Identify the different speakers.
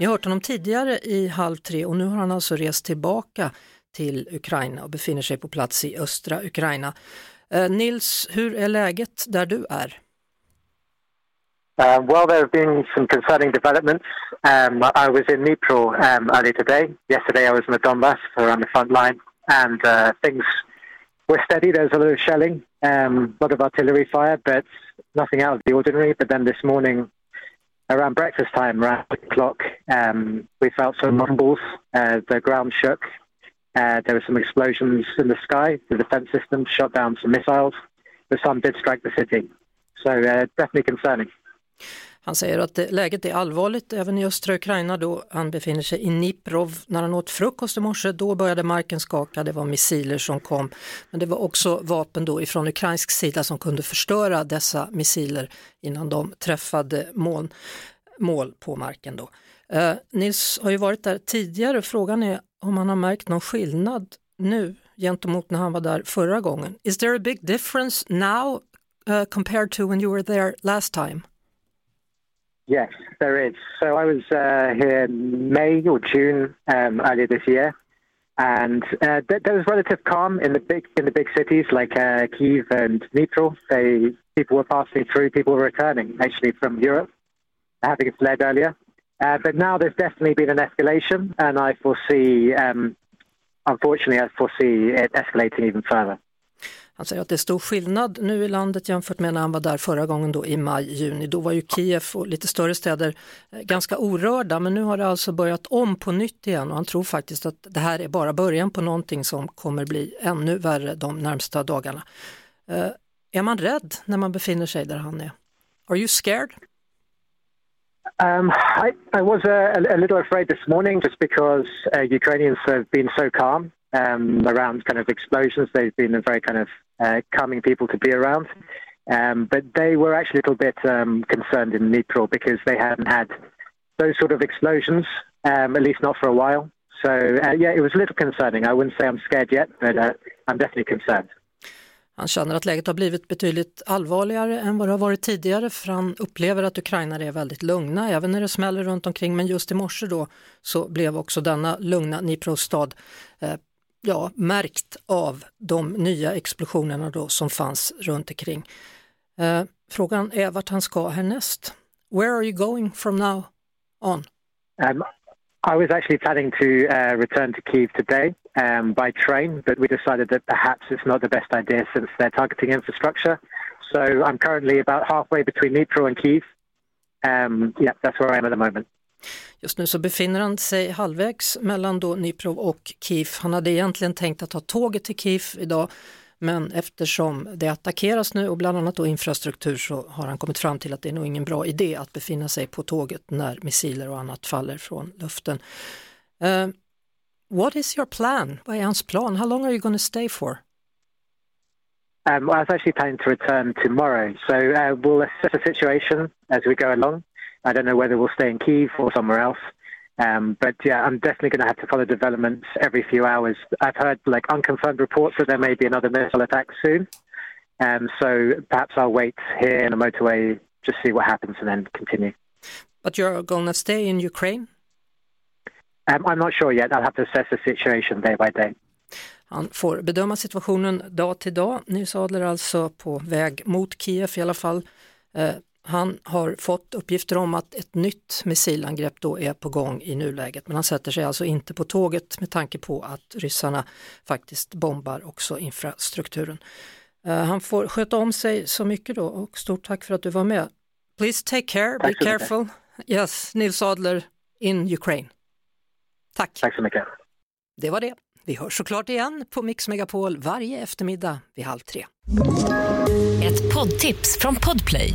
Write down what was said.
Speaker 1: Ni har hört honom tidigare i Halv tre och nu har han alltså rest tillbaka till Ukraina och befinner sig på plats i östra Ukraina. Eh, Nils, hur är läget där du är?
Speaker 2: Uh, well, there have been some concerning developments. Um, I was in Dnipro um, earlier today. Yesterday, I was in the Donbass, so on the front line, and uh, things were steady. There was a lot of shelling, um, a lot of artillery fire, but nothing out of the ordinary. But then this morning, around breakfast time, around eight o'clock, um, we felt some rumbles. Uh, the ground shook. Uh, there were some explosions in the sky. The defense system shot down some missiles, but some did strike the city. So uh, definitely concerning.
Speaker 1: Han säger att läget är allvarligt även i östra Ukraina då han befinner sig i Niprov. När han åt frukost i morse då började marken skaka, det var missiler som kom. Men det var också vapen då ifrån ukrainsk sida som kunde förstöra dessa missiler innan de träffade mål, mål på marken. Då. Eh, Nils har ju varit där tidigare, frågan är om han har märkt någon skillnad nu gentemot när han var där förra gången. Is there a big difference now uh, compared to when you were there last time?
Speaker 2: Yes, there is. So I was uh, here May or June um, earlier this year, and uh, th- there was relative calm in the big in the big cities like uh, Kiev and Dnipro. They people were passing through, people were returning actually from Europe, having fled earlier. Uh, but now there's definitely been an escalation, and I foresee, um, unfortunately, I foresee it escalating even further.
Speaker 1: Han säger att det är stor skillnad nu i landet jämfört med när han var där förra gången då i maj-juni. Då var ju Kiev och lite större städer eh, ganska orörda men nu har det alltså börjat om på nytt igen och han tror faktiskt att det här är bara början på någonting som kommer bli ännu värre de närmsta dagarna. Uh, är man rädd när man befinner sig där han är? Are you scared?
Speaker 2: Um, I, I was uh, a, a little afraid this morning just because uh, Ukrainians have been so calm um, around kind of explosions. They've been very kind of uh, calming people to be around. Um, but they were actually a little bit um, concerned in Dnipro because they hadn't had those sort of explosions, um, at least not for a while. So, uh, yeah, it was a little concerning. I wouldn't say I'm scared yet, but uh, I'm definitely concerned.
Speaker 1: Han känner att läget har blivit betydligt allvarligare än vad det har varit tidigare för han upplever att ukrainare är väldigt lugna även när det smäller runt omkring men just i morse då så blev också denna lugna Dnipro-stad eh, ja, märkt av de nya explosionerna då som fanns runt omkring. Eh, frågan är vart han ska härnäst. Where are you going from now on?
Speaker 2: Um, I was actually planning to uh, return to Kiev today um, by train, but we decided that perhaps it's not the best idea since they're targeting infrastructure. So I'm currently about halfway between Dnipro and Kiev. Um, yeah, that's where I am at the moment.
Speaker 1: Just nu så befinner han sig halvvägs mellan då Dnipro och Kiev. Han hade egentligen tänkt att ta tåget till Kiev idag men eftersom det attackeras nu och bland annat då infrastruktur så har han kommit fram till att det är nog ingen bra idé att befinna sig på tåget när missiler och annat faller från luften. Uh, what is your plan? Vad är hans plan? How long are you going to stay for?
Speaker 2: Um, well, I was actually planning to return tomorrow, so uh, we'll assess the situation as we go along. I don't know whether we'll stay in Kiev or somewhere else. Um, but yeah, I'm definitely going to have to follow developments every few hours. I've heard like unconfirmed reports that there may be another missile attack soon. Um, so perhaps I'll wait here in the motorway, just see what happens, and then continue.
Speaker 1: But you're going to stay in Ukraine?
Speaker 2: Um, I'm not sure yet. I'll have to assess the situation day by day.
Speaker 1: Han får bedöma situationen dag till dag. Nils Adler alltså på väg mot Kiev i alla fall. Eh, Han har fått uppgifter om att ett nytt missilangrepp då är på gång i nuläget men han sätter sig alltså inte på tåget med tanke på att ryssarna faktiskt bombar också infrastrukturen. Uh, han får sköta om sig så mycket då och stort tack för att du var med. Please take care, be careful. Yes, Nils Adler in Ukraine. Tack.
Speaker 2: Tack så mycket.
Speaker 1: Det var det. Vi hörs såklart igen på Mix Megapol varje eftermiddag vid halv tre.
Speaker 3: Ett poddtips från Podplay.